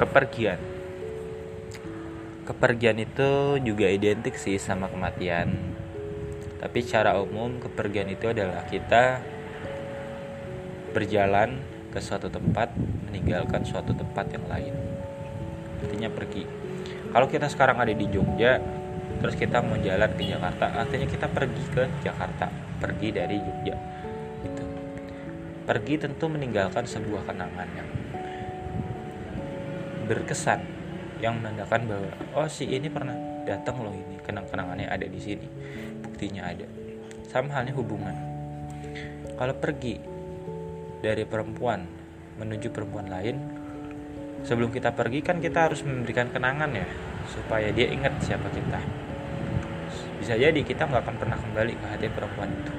kepergian. Kepergian itu juga identik sih sama kematian. Tapi secara umum kepergian itu adalah kita berjalan ke suatu tempat meninggalkan suatu tempat yang lain. Artinya pergi. Kalau kita sekarang ada di Jogja terus kita mau jalan ke Jakarta artinya kita pergi ke Jakarta pergi dari Jogja gitu. Pergi tentu meninggalkan sebuah kenangan yang berkesan yang menandakan bahwa oh si ini pernah datang loh ini kenang-kenangannya ada di sini buktinya ada sama halnya hubungan kalau pergi dari perempuan menuju perempuan lain sebelum kita pergi kan kita harus memberikan kenangan ya supaya dia ingat siapa kita bisa jadi kita nggak akan pernah kembali ke hati perempuan itu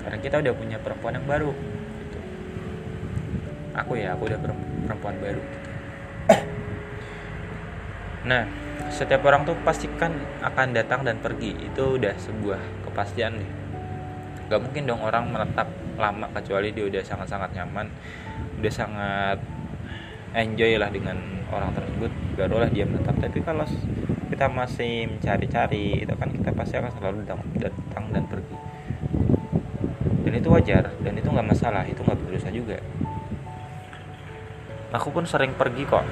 karena kita udah punya perempuan yang baru gitu. aku ya aku udah perempuan baru gitu. Nah, setiap orang tuh pastikan akan datang dan pergi. Itu udah sebuah kepastian nih. Gak mungkin dong orang menetap lama kecuali dia udah sangat-sangat nyaman, udah sangat enjoy lah dengan orang tersebut, barulah dia menetap. Tapi kalau kita masih mencari-cari, itu kan kita pasti akan selalu datang dan pergi. Dan itu wajar, dan itu nggak masalah, itu nggak berdosa juga. Aku pun sering pergi kok,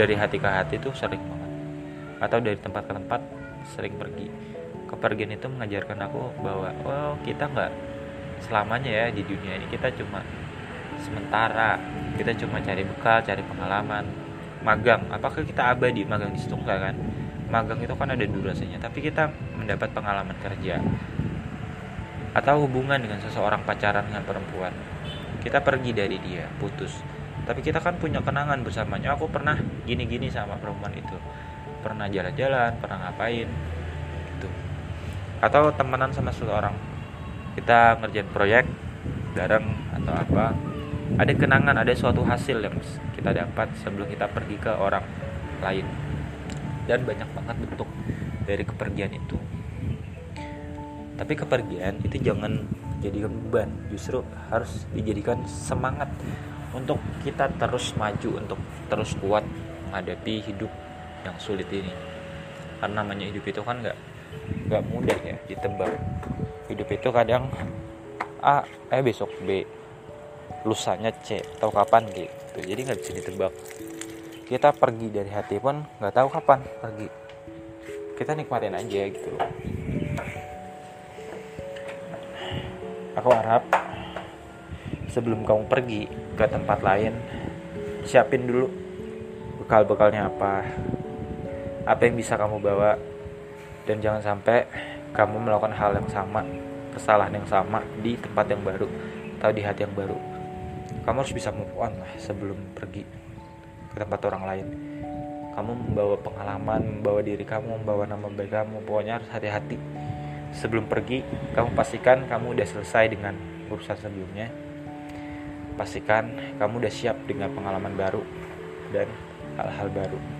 dari hati ke hati tuh sering banget. Atau dari tempat ke tempat sering pergi. Kepergian itu mengajarkan aku bahwa oh kita nggak selamanya ya di dunia ini. Kita cuma sementara. Kita cuma cari bekal cari pengalaman. Magang. Apakah kita abadi magang di situ? Enggak kan? Magang itu kan ada durasinya tapi kita mendapat pengalaman kerja. Atau hubungan dengan seseorang pacaran dengan perempuan. Kita pergi dari dia putus tapi kita kan punya kenangan bersamanya. Aku pernah gini-gini sama perempuan itu. Pernah jalan-jalan pernah ngapain gitu. Atau temenan sama seseorang. Kita ngerjain proyek bareng atau apa. Ada kenangan ada suatu hasil yang kita dapat sebelum kita pergi ke orang lain. Dan banyak banget bentuk dari kepergian itu. Tapi kepergian itu jangan jadikan beban. Justru harus dijadikan semangat untuk kita terus maju untuk terus kuat menghadapi hidup yang sulit ini. Karena namanya hidup itu kan nggak nggak mudah ya ditebak hidup itu kadang A eh besok B. Lusanya C atau kapan gitu. Jadi nggak bisa ditebak kita pergi dari hati pun nggak tahu kapan pergi. Kita nikmatin aja gitu aku harap sebelum kamu pergi ke tempat lain siapin dulu bekal-bekalnya apa apa yang bisa kamu bawa dan jangan sampai kamu melakukan hal yang sama kesalahan yang sama di tempat yang baru atau di hati yang baru. Kamu harus bisa move on lah sebelum pergi ke tempat orang lain. Kamu membawa pengalaman membawa diri kamu membawa nama baik kamu pokoknya harus hati-hati. Sebelum pergi kamu pastikan kamu udah selesai dengan urusan sebelumnya pastikan kamu udah siap dengan pengalaman baru dan hal-hal baru